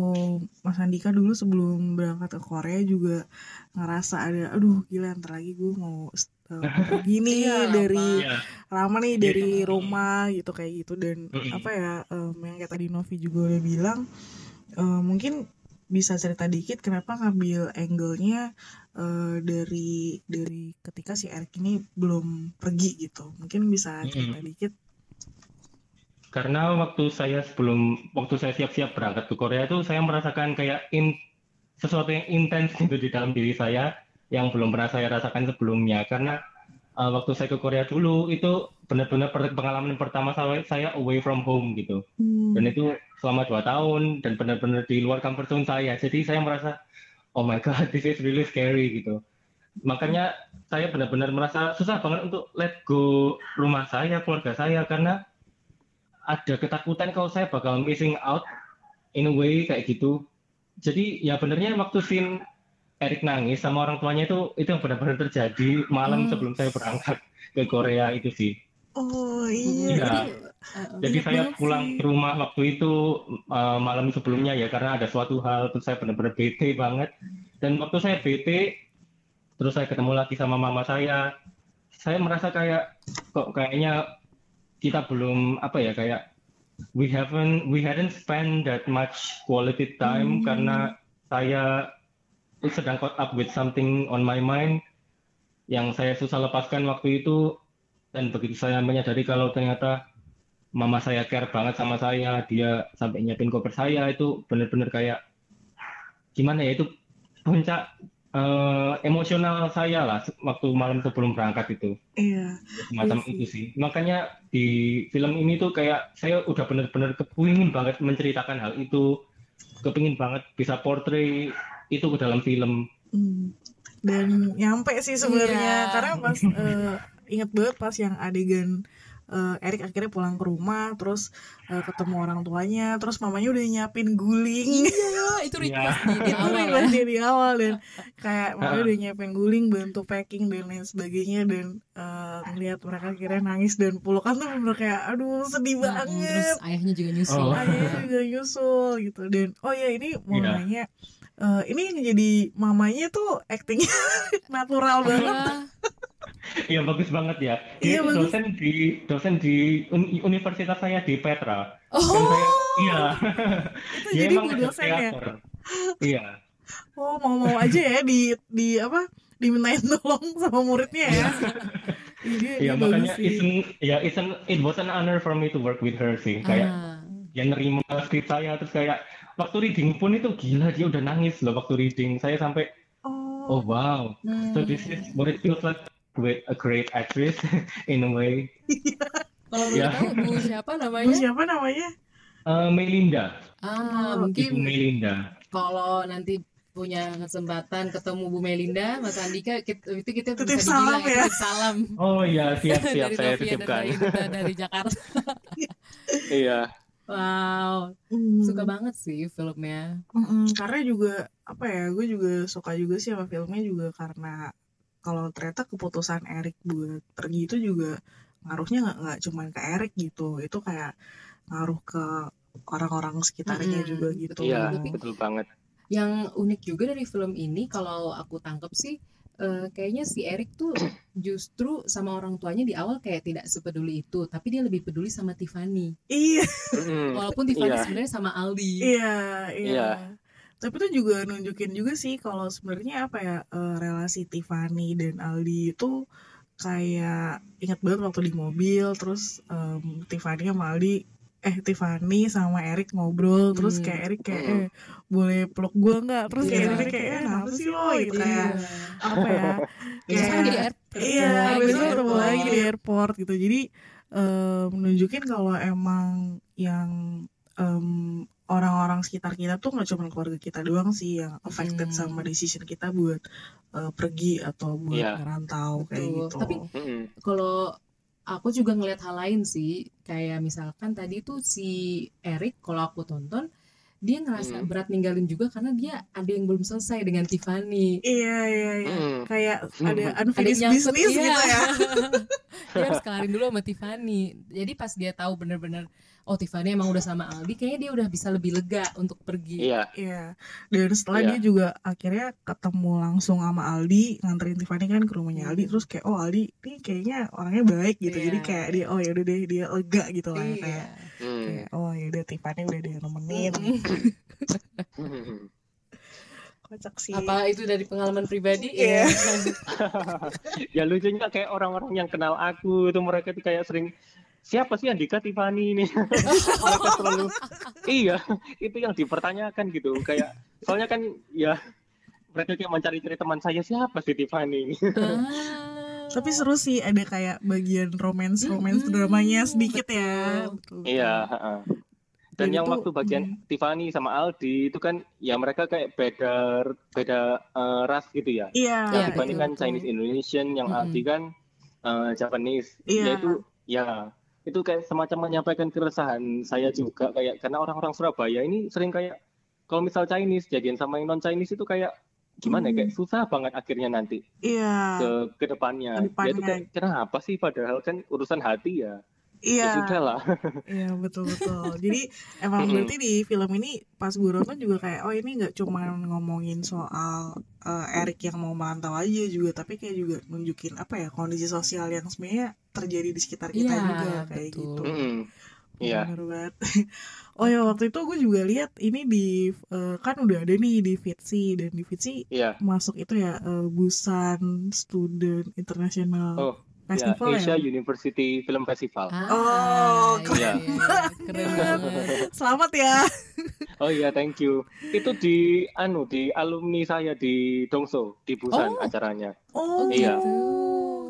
Mas Andika dulu sebelum berangkat ke Korea juga ngerasa ada, aduh gila ntar lagi gue mau eh, pergi nih Iya, dari Iya. lama nih dari Iya. rumah gitu kayak gitu dan Mm-mm. apa ya em, yang kayak tadi Novi juga udah bilang eh, mungkin bisa cerita dikit kenapa ngambil angle-nya eh, dari dari ketika si Eric ini belum pergi gitu mungkin bisa cerita dikit Karena waktu saya sebelum waktu saya siap-siap berangkat ke Korea itu saya merasakan kayak in, sesuatu yang intens gitu di dalam diri saya yang belum pernah saya rasakan sebelumnya. Karena uh, waktu saya ke Korea dulu itu benar-benar pengalaman pertama saya, saya away from home gitu. Hmm. Dan itu selama dua tahun dan benar-benar di luar comfort zone saya. Jadi saya merasa oh my god this is really scary gitu. Makanya saya benar-benar merasa susah banget untuk let go rumah saya, keluarga saya karena ada ketakutan kalau saya bakal missing out in a way kayak gitu. Jadi ya benernya waktu scene Erik nangis sama orang tuanya itu itu yang benar-benar terjadi malam Hmm. sebelum saya berangkat ke Korea itu sih. oh iya. Eh, Jadi saya pulang sih. ke rumah waktu itu uh, malam sebelumnya ya karena ada suatu hal terus saya benar-benar bete banget. Dan waktu saya bete terus saya ketemu lagi sama mama saya, saya merasa kayak kok kayaknya kita belum apa ya kayak we haven't we hadn't spent that much quality time Hmm. karena saya sedang caught up with something on my mind yang saya susah lepaskan waktu itu dan begitu saya menyadari kalau ternyata mama saya care banget sama saya dia sampai nyiapin koper saya itu benar-benar kayak gimana ya itu puncak eh, emosional saya lah waktu malam sebelum berangkat itu. Iya. Semacam Iya itu sih. makanya di film ini tuh kayak saya udah bener-bener kepingin banget menceritakan hal itu. Kepingin banget bisa portray itu ke dalam film. Hmm. dan nyampe sih sebenarnya. Iya. karena pas eh, inget banget pas yang adegan eh, Erik akhirnya pulang ke rumah terus eh, ketemu orang tuanya terus mamanya udah nyiapin guling Iya, itu request di, di itu awal ya. request dia di awal dan kayak mamanya udah nyiapin guling bantu packing dan lain sebagainya dan ngeliat mereka akhirnya nangis dan pelukan tuh bener kayak aduh sedih Nah, terus banget ayahnya juga nyusul. Oh. ayahnya juga nyusul gitu dan oh ya ini mau Iya. nanya eh, ini yang jadi mamanya tuh actingnya natural banget Iya. Iya bagus banget ya. Iya, Dia itu bagus. dosen di dosen di uni- universitas saya di Petra. Oh, Dan saya, iya. itu Dia jadi emang bu dosen ya. Iya. oh mau mau aja ya di di apa dimintain tolong sama muridnya ya. Iya, Iya makanya bagus sih. isn't ya isn't it was an honor for me to work with her sih kayak Ah. yang nerima skrip saya terus kayak waktu reading pun itu gila dia udah nangis loh waktu reading. Saya sampai Oh, oh wow. So this is what it feels like with a great actress in a way. Kalau boleh Ya. tahu Bu siapa Bu namanya? siapa namanya? Eh, Melinda. Ah, Oh, ibu mungkin Melinda. kalau nanti punya kesempatan ketemu Bu Melinda, Mas Andika, kita, itu kita Titip bisa salam dibilang ya. titip salam. Oh iya siap siap. Dari saya titipkan. Rainta dari Jakarta. iya Wow, Hmm. suka banget sih filmnya. Mm-mm, karena juga apa ya, gue juga suka juga sih sama filmnya juga karena kalau ternyata keputusan Erik buat pergi itu juga ngaruhnya nggak nggak cuman ke Erik gitu, itu kayak ngaruh ke orang-orang sekitarnya Mm-mm, juga gitu. iya betul banget Yang unik juga dari film ini, kalau aku tangkap sih, eh, kayaknya si Eric tuh justru sama orang tuanya di awal kayak tidak sepeduli itu, tapi dia lebih peduli sama Tiffany. Iya. Walaupun Tiffany Iya. sebenarnya sama Aldi. iya, iya. Iya. Tapi itu juga nunjukin juga sih kalau sebenarnya apa ya eh, relasi Tiffany dan Aldi itu kayak ingat banget waktu di mobil terus em, Tiffany sama Aldi eh Tiffany sama Erik ngobrol terus Hmm. kayak Erik kayak Hmm. eh boleh peluk gua nggak terus kayak Iya. Erik kayak eh kenapa sih lo gitu Iya. kayak apa ya Biasanya kayak di airport. iya di besok ketemu lagi di airport gitu jadi em, menunjukin kalau emang yang em, orang-orang sekitar kita tuh nggak cuma keluarga kita doang sih yang affected Hmm. sama decision kita buat eh, pergi atau buat Iya. ngerantau kayak Betul. gitu Tapi Mm-mm. kalau aku juga ngeliat hal lain sih kayak misalkan tadi tuh si Eric kalau aku tonton dia ngerasa Hmm. berat ninggalin juga karena dia ada yang belum selesai dengan Tiffany iya iya iya Mm. kayak Hmm. ada ada unfinished yang nyangkut business iya. gitu ya dia harus kelarin dulu sama Tiffany jadi pas dia tahu bener-bener oh Tiffany emang udah sama Aldi kayaknya dia udah bisa lebih lega untuk pergi iya Iya, dan setelah Iya. dia juga akhirnya ketemu langsung sama Aldi, nganterin Tiffany kan ke rumahnya Aldi, terus kayak oh Aldi ini kayaknya orangnya baik gitu, Iya. jadi kayak dia oh ya udah deh dia lega gitu lah Iya. kayak, Mm. kayak oh ya udah Tiffany udah dia nemenin, Mm. kocak sih. apa itu dari pengalaman pribadi Iya. ya lucunya kayak orang-orang yang kenal aku itu mereka tuh kayak sering siapa sih Andika Tiffany ini mereka selalu iya itu yang dipertanyakan gitu kayak soalnya kan ya mereka kayak mencari-cari teman saya siapa sih Tiffany ini Ah. Tapi seru sih ada kayak bagian romance romance dramanya sedikit ya. betul. Iya heeh. dan Dan yang itu, waktu bagian Tiffany sama Aldi itu kan ya mereka kayak beda beda eh, ras gitu ya Iya. Iya, yang Tiffany kan. Chinese Indonesian yang Mm-mm. Aldi kan eh, Japanese Iya. ya itu ya itu kayak semacam menyampaikan keresahan saya juga kayak karena orang-orang Surabaya ini sering kayak kalau misal Chinese jadian sama yang non Chinese itu kayak gimana ya Hmm. kayak susah banget akhirnya nanti Iya. ke ke depannya ya itu kan kenapa sih padahal kan urusan hati ya Iya. ya lah Iya betul betul. Jadi emang berarti di film ini pas gue nonton juga kayak oh ini nggak cuma ngomongin soal eh, Eric yang mau merantau aja juga, tapi kayak juga nunjukin apa ya kondisi sosial yang sebenarnya terjadi di sekitar kita Iya, juga kayak betul. gitu. Mm-mm. Iya. Banget. oh ya waktu itu gue juga lihat ini di eh, kan udah ada nih di Fitsi dan di Fitsi Iya. masuk itu ya eh, Busan Student International Oh, ya Festival ya. Asia University Film Festival. Ah, Oh, iya, keren. iya. keren banget. Selamat ya. Oh iya, thank you. Itu di anu di alumni saya di Dongso di Busan Oh. acaranya. Oh Iya. gitu.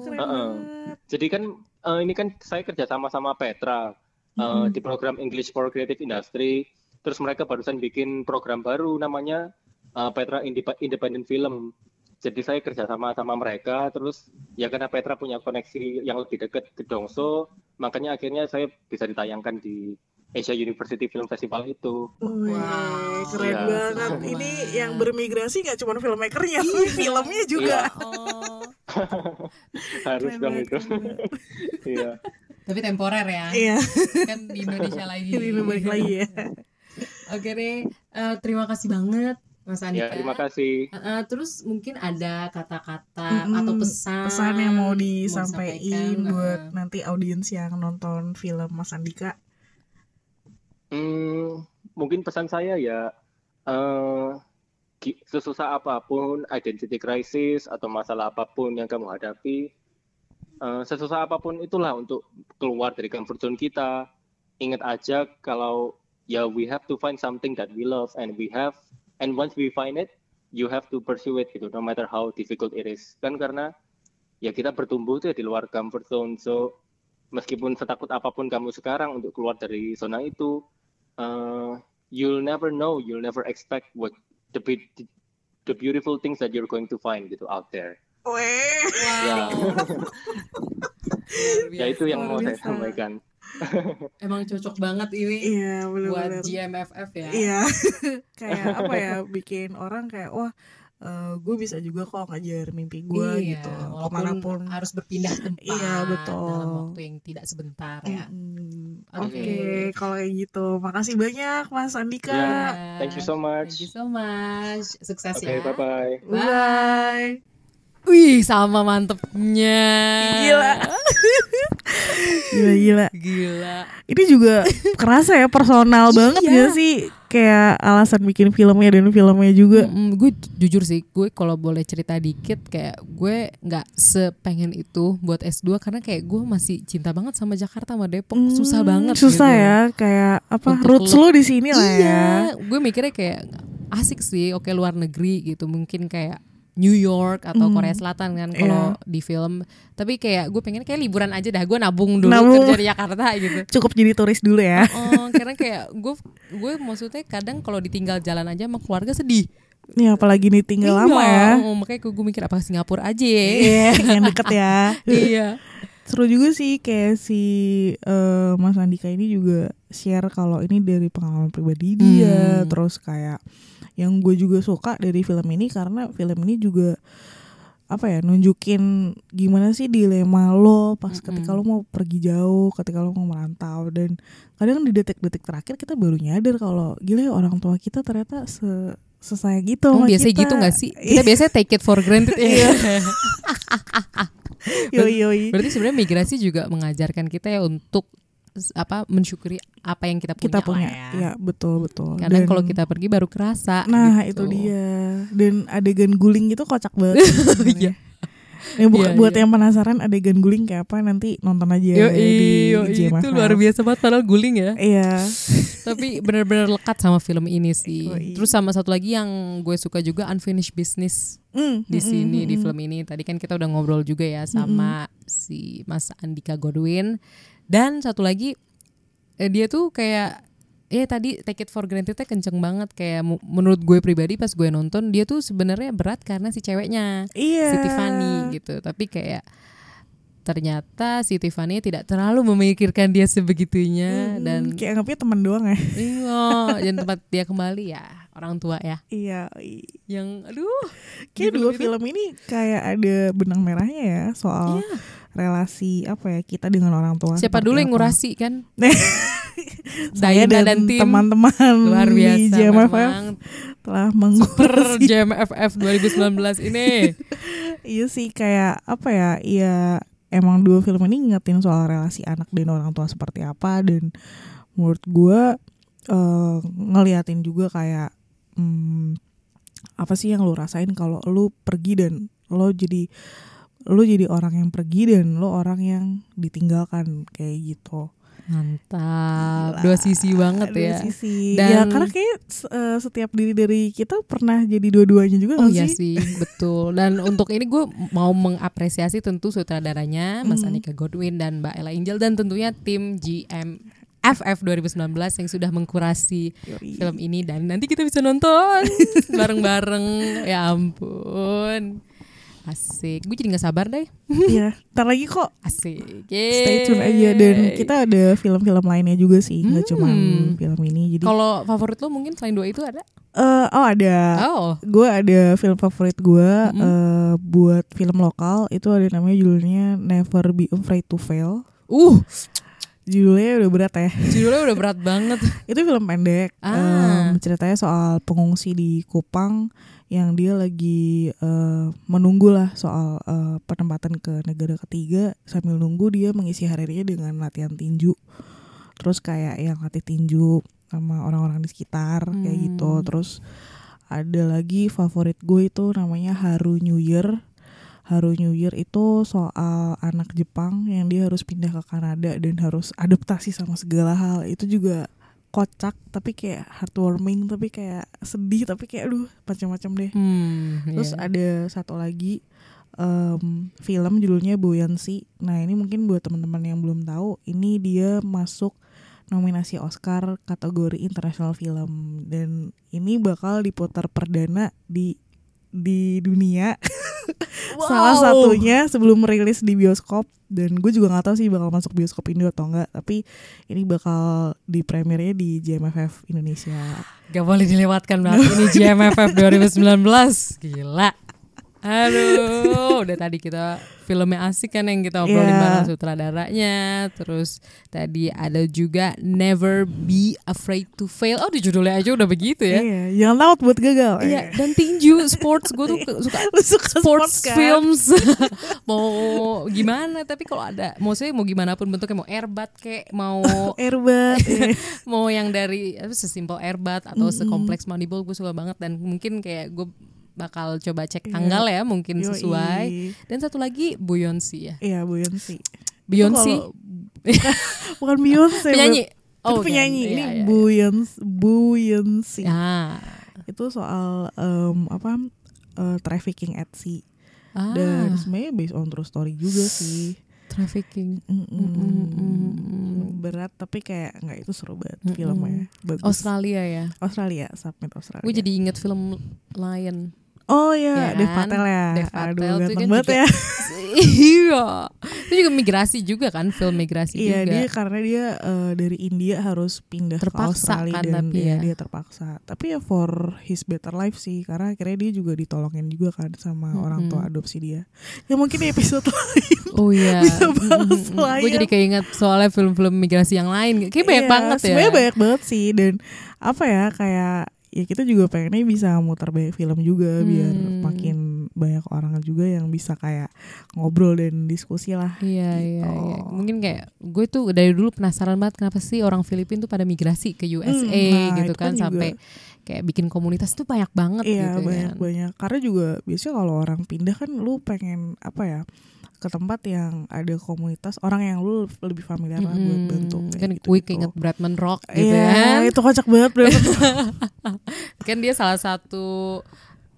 Keren Heeh. banget. Jadi kan eh, ini kan saya kerja sama sama Petra eh, Mm-mm. di program English for Creative Industry. Terus mereka barusan bikin program baru namanya eh, Petra Indep- Independent Film. Jadi saya kerja sama sama mereka. Terus ya karena Petra punya koneksi yang lebih dekat ke Dongso, makanya akhirnya saya bisa ditayangkan di Asia University Film Festival itu. Wow. keren Iya. banget. Ini yang bermigrasi nggak cuma filmmakernya, tapi filmnya juga. Oh, Harus dong itu. Iya. tapi temporer ya. Iya, Kan di Indonesia lagi. ini balik lagi ya. Oke deh, eh, terima kasih banget Mas Andika. Ya, terima kasih. Eh, terus mungkin ada kata-kata Mm-mm. atau pesan Pesan yang mau disampaikan, disampaikan buat eh. nanti audiens yang nonton film Mas Andika. Hmm, mungkin pesan saya ya eh gi- sesusah apa pun identity crisis atau masalah apa pun yang kamu hadapi eh, sesusah apa pun itulah untuk keluar dari comfort zone kita ingat aja kalau ya we have to find something that we love and we have and once we find it you have to pursue it gitu no matter how difficult it is. Kan karena ya kita bertumbuh tuh ya di luar comfort zone. So meskipun setakut apa pun kamu sekarang untuk keluar dari zona itu uh, you'll never know you'll never expect what the be- the beautiful things that you're going to find gitu out there. Weh. ya. Luar ya itu yang mau saya sampaikan Emang cocok banget ini Iya buat benar-benar. GMFF ya. Iya. kayak apa ya bikin orang kayak wah gue bisa juga kok ngajar mimpi gue Iya, gitu walaupun ke mana pun harus berpindah tempat Iya, betul. dalam waktu yang tidak sebentar ya. Mm-mm. Oke. Oke, kalau kayak gitu, makasih banyak Mas Andika. Ya. Thank you so much. Thank you so much. Sukses oke ya. bye bye Bye. Wih, sama mantepnya. Gila. Gila gila. Gila. Ini juga kerasa ya personal banget Iya. ya sih kayak alasan bikin filmnya dan filmnya juga. Mm, gue jujur sih, gue kalau boleh cerita dikit kayak gue nggak sepengen itu buat S2 karena kayak gue masih cinta banget sama Jakarta sama Depok. Hmm, susah banget Susah gitu. ya kayak apa Untuk roots lu- lu di sini lah ya. Iya, gue mikirnya kayak asik sih, oke luar negeri gitu, mungkin kayak New York atau Hmm, Korea Selatan kan kalau iya. di film. Tapi kayak gue pengen kayak liburan aja dah, gue nabung dulu Nabung. kerja di Jakarta gitu. Cukup jadi turis dulu ya. Oh, karena kayak gue gue maksudnya kadang kalau ditinggal jalan aja sama keluarga sedih. Nih apalagi nih tinggal lama Iya, ya. oh, makanya gue mikir apa Singapura aja ya. Iya, yang deket ya. iya. Seru juga sih kayak si eh, Mas Andika ini juga share kalau ini dari pengalaman pribadi dia, Hmm. terus kayak yang gue juga suka dari film ini karena film ini juga apa ya nunjukin gimana sih dilema lo pas Mm-mm. ketika lo mau pergi jauh, ketika lo mau merantau dan kadang di detik-detik terakhir kita baru nyadar kalau gila ya orang tua kita ternyata se sesayang gitu Oh, kita. gitu gak sih? Kita biasanya take it for granted ya. Yoi, yoi. Berarti sebenarnya migrasi juga mengajarkan kita ya untuk apa mensyukuri apa yang kita punya. kita punya ya. ya betul betul Kadang Dan- kalau kita pergi baru kerasa. Nah gitu. itu dia Dan adegan guling itu kocak banget sebenarnya. Yang buka- Iya, buat iya. yang penasaran adegan guling kayak apa nanti nonton aja Yo, di yo, itu luar biasa banget padahal guling ya. Iya Tapi benar-benar lekat sama film ini sih. Yoi. Terus sama satu lagi yang gue suka juga unfinished business Mm, di mm, sini mm, di mm. film ini. Tadi kan kita udah ngobrol juga ya sama si Mas Andika Godwin dan satu lagi eh, dia tuh kayak ya tadi take it for granted kenceng banget. Kayak menurut gue pribadi pas gue nonton dia tuh sebenarnya berat karena si ceweknya Iya. Si Tiffany gitu. Tapi kayak ternyata si Tiffany tidak terlalu memikirkan dia sebegitunya Mm, dan Kayak anggapnya teman doang ya. Iya dan tempat dia kembali ya orang tua ya. Iya. Yang aduh Kayak dua itu- film ini kayak ada benang merahnya ya Soal Iya. Relasi apa ya kita dengan orang tua siapa dulu yang ngurasi kan? Saya dan, dan teman-teman luar di biasa JMFF memang. Telah mengurasi JMFF 2019 ini. Iya sih kayak apa ya Iya emang dua film ini ngingetin soal relasi anak dan orang tua seperti apa. Dan menurut gue eh, ngeliatin juga kayak hmm, Apa sih yang lo rasain kalau lo pergi dan lo jadi lo jadi orang yang pergi dan lo orang yang ditinggalkan kayak gitu mantap Gila. dua sisi banget Dua ya sisi. Dan- ya karena kayak eh, setiap diri dari kita pernah jadi dua-duanya juga Oh iya sih? sih, betul. Dan untuk ini gue mau mengapresiasi tentu sutradaranya Mas Mhm. Anika Godwin dan Mbak Ella Angel dan tentunya tim GM FF 2019 yang sudah mengkurasi Yoi. film ini dan nanti kita bisa nonton bareng-bareng. Ya ampun. Asik. Gue jadi gak sabar deh. Iya, ntar lagi kok Asik. stay tune aja dan kita ada film-film lainnya juga sih nggak cuma Hmm. film ini jadi Kalau favorit lo mungkin selain dua itu ada? eh, oh ada Oh. gue ada film favorit gue Mm-mm. eh, buat film lokal itu ada namanya judulnya Never Be Afraid to Fail Uh, judulnya udah berat ya judulnya udah berat banget. itu film pendek Ah. Em, ceritanya soal pengungsi di Kupang yang dia lagi eh, menunggu lah soal eh, penempatan ke negara ketiga sambil nunggu dia mengisi hari-harinya dengan latihan tinju terus kayak yang latih tinju sama orang-orang di sekitar kayak Hmm. gitu terus ada lagi favorit gue itu namanya Haru New Year. Haru New Year itu soal anak Jepang yang dia harus pindah ke Kanada dan harus adaptasi sama segala hal. Itu juga kocak tapi kayak heartwarming tapi kayak sedih tapi kayak aduh macam-macam deh. Hmm, Terus iya. ada satu lagi em, film judulnya Buoyancy. Nah ini mungkin buat teman-teman yang belum tahu, ini dia masuk nominasi Oscar kategori international film dan ini bakal diputar perdana di di dunia. Salah satunya sebelum rilis di bioskop. Dan gue juga nggak tahu sih bakal masuk bioskop Indo atau enggak, tapi ini bakal di premiernya di JMFF Indonesia. Gak boleh dilewatkan berarti ini GMFF 2019 Gila Aduh, udah tadi kita filmnya asik kan yang kita obrolin Iya. bareng sutradaranya. Terus tadi ada juga Never Be Afraid to Fail. Oh, di judulnya aja udah begitu ya. Iya, jangan takut buat gagal. Iya, dan tinju sports gue tuh suka suka sports kan? films. mau gimana? Tapi kalau ada, maksudnya mau gimana pun bentuknya mau airbat kayak mau Airbat. iya. mau yang dari apa sesimpel airbat atau sekompleks Moneyball gue suka banget dan mungkin kayak gue bakal coba cek Iya. tanggal ya mungkin Yoi. sesuai dan satu lagi Beyonce ya Iya, Beyonce. Beyonce bukan Beyonce. penyanyi Beb. Itu penyanyi. Iya, Ini iya, iya. Beyonce. Beyonce. ah Itu soal em, apa? eh, trafficking at sea. ah Dan sebenarnya based on true story juga sih. trafficking Mm-mm. Mm-mm. Berat tapi kayak nggak itu seru banget Mm-mm. filmnya. Bagus. Australia ya Australia, Submit Australia. gue jadi inget film Lion Oh iya, Ya Dev kan? Patel ya. Dev Patel Aduh, ganteng kan banget juga- ya. iya itu juga migrasi juga kan film migrasi Iya juga dia karena dia eh, dari India harus pindah Terpaksa ke Australia kan, dan tapi dia, ya. dia terpaksa. Tapi ya for his better life sih karena akhirnya dia juga ditolongin juga kan sama orang tua adopsi dia. Ya mungkin di episode lain. Oh iya, Bisa bahas gue Lion. jadi keinget soalnya film-film migrasi yang lain. Kayak banyak Iya, banget ya. Sebenarnya banyak banget sih dan apa ya kayak ya kita juga pengennya bisa muter banyak film juga biar Hmm. makin banyak orang juga yang bisa kayak ngobrol dan diskusi lah. Iya iya Gitu. iya. Mungkin kayak gue tuh dari dulu penasaran banget kenapa sih orang Filipina tuh pada migrasi ke USA Hmm, nah, gitu itu kan kan sampai kayak bikin komunitas tuh banyak banget Iya gitu banyak kan. banyak karena juga biasanya kalau orang pindah kan lu pengen apa ya ke tempat yang ada komunitas orang yang lu lebih familiar lah buat Mm-mm. bantu kayak Kan gitu, gue gitu. keinget Bradman Rock gitu Iya kan. itu kocak banget Bradman Kan dia salah satu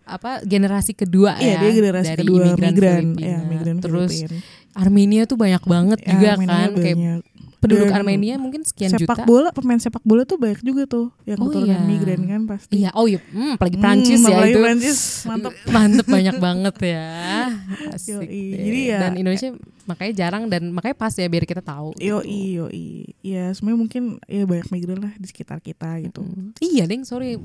apa generasi kedua Iya ya dia generasi dari kedua imigran migran, Filipina. ya migran Terus Filipina. Armenia tuh banyak banget Ya, juga Armenia kan kayak banyak. Penduduk Dan Armenia mungkin sekian sepak juta. bola pemain sepak bola tuh banyak juga tuh yang Oh, keturunan iya. migran kan pasti Iya, oh iya, hmm, apalagi Hmm, Prancis ya apalagi itu. Prancis, mantep. Mantep banyak banget ya. Asik. Yoi, deh. jadi ya- dan Indonesia makanya jarang dan makanya pas ya biar kita tahu. yo gitu. i yo i ya sebenarnya mungkin ya banyak migran lah di sekitar kita gitu Hmm. Iya, Deng, sorry.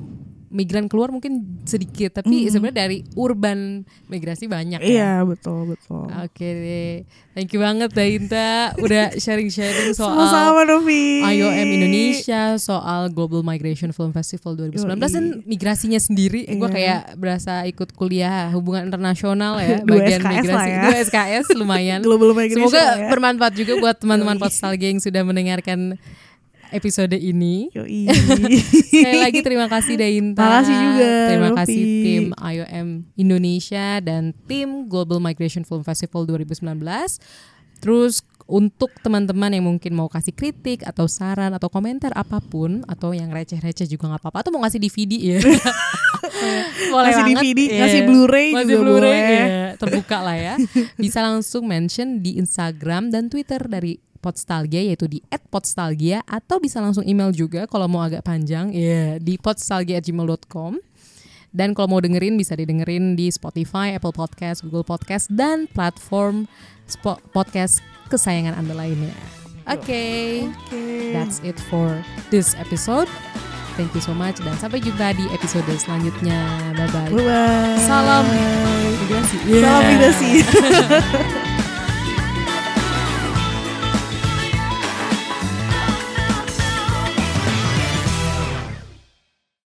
Migran keluar mungkin sedikit, tapi Mm. sebenarnya dari urban migrasi banyak ya. iya betul betul Oke deh. Thank you banget Dainta udah sharing-sharing soal sama-sama IOM Indonesia soal Global Migration Film Festival 2019 dan migrasinya sendiri gue Iya. kayak berasa ikut kuliah hubungan internasional ya bagian SKS migrasi ya. dua SKS lumayan global migration semoga ya. bermanfaat juga buat teman-teman Yoi. Postalgia yang sudah mendengarkan episode ini Yoi. Sekali lagi terima kasih Dainta. Makasih juga, Terima kasih tim IOM Indonesia dan tim Global Migration Film Festival 2019. Terus untuk teman-teman yang mungkin mau kasih kritik atau saran atau komentar apa pun atau yang receh-receh juga nggak apa-apa atau mau ngasih DVD ya. boleh Ngasih banget. DVD, Iya. ngasih Blu-ray Ngasih juga Blu-ray, boleh. iya. terbuka lah ya. Bisa langsung mention di Instagram dan Twitter dari Podstalgia yaitu di @podstalgia atau bisa langsung email juga kalau mau agak panjang ya di podstalgia@gmail.com. Dan kalau mau dengerin bisa didengerin di Spotify, Apple Podcast, Google Podcast dan platform podcast kesayangan Anda lainnya. Oke. Oke. That's it for this episode. Thank you so much dan sampai jumpa di episode selanjutnya. Bye bye. Bye bye. Salam migrasi. Salam migrasi.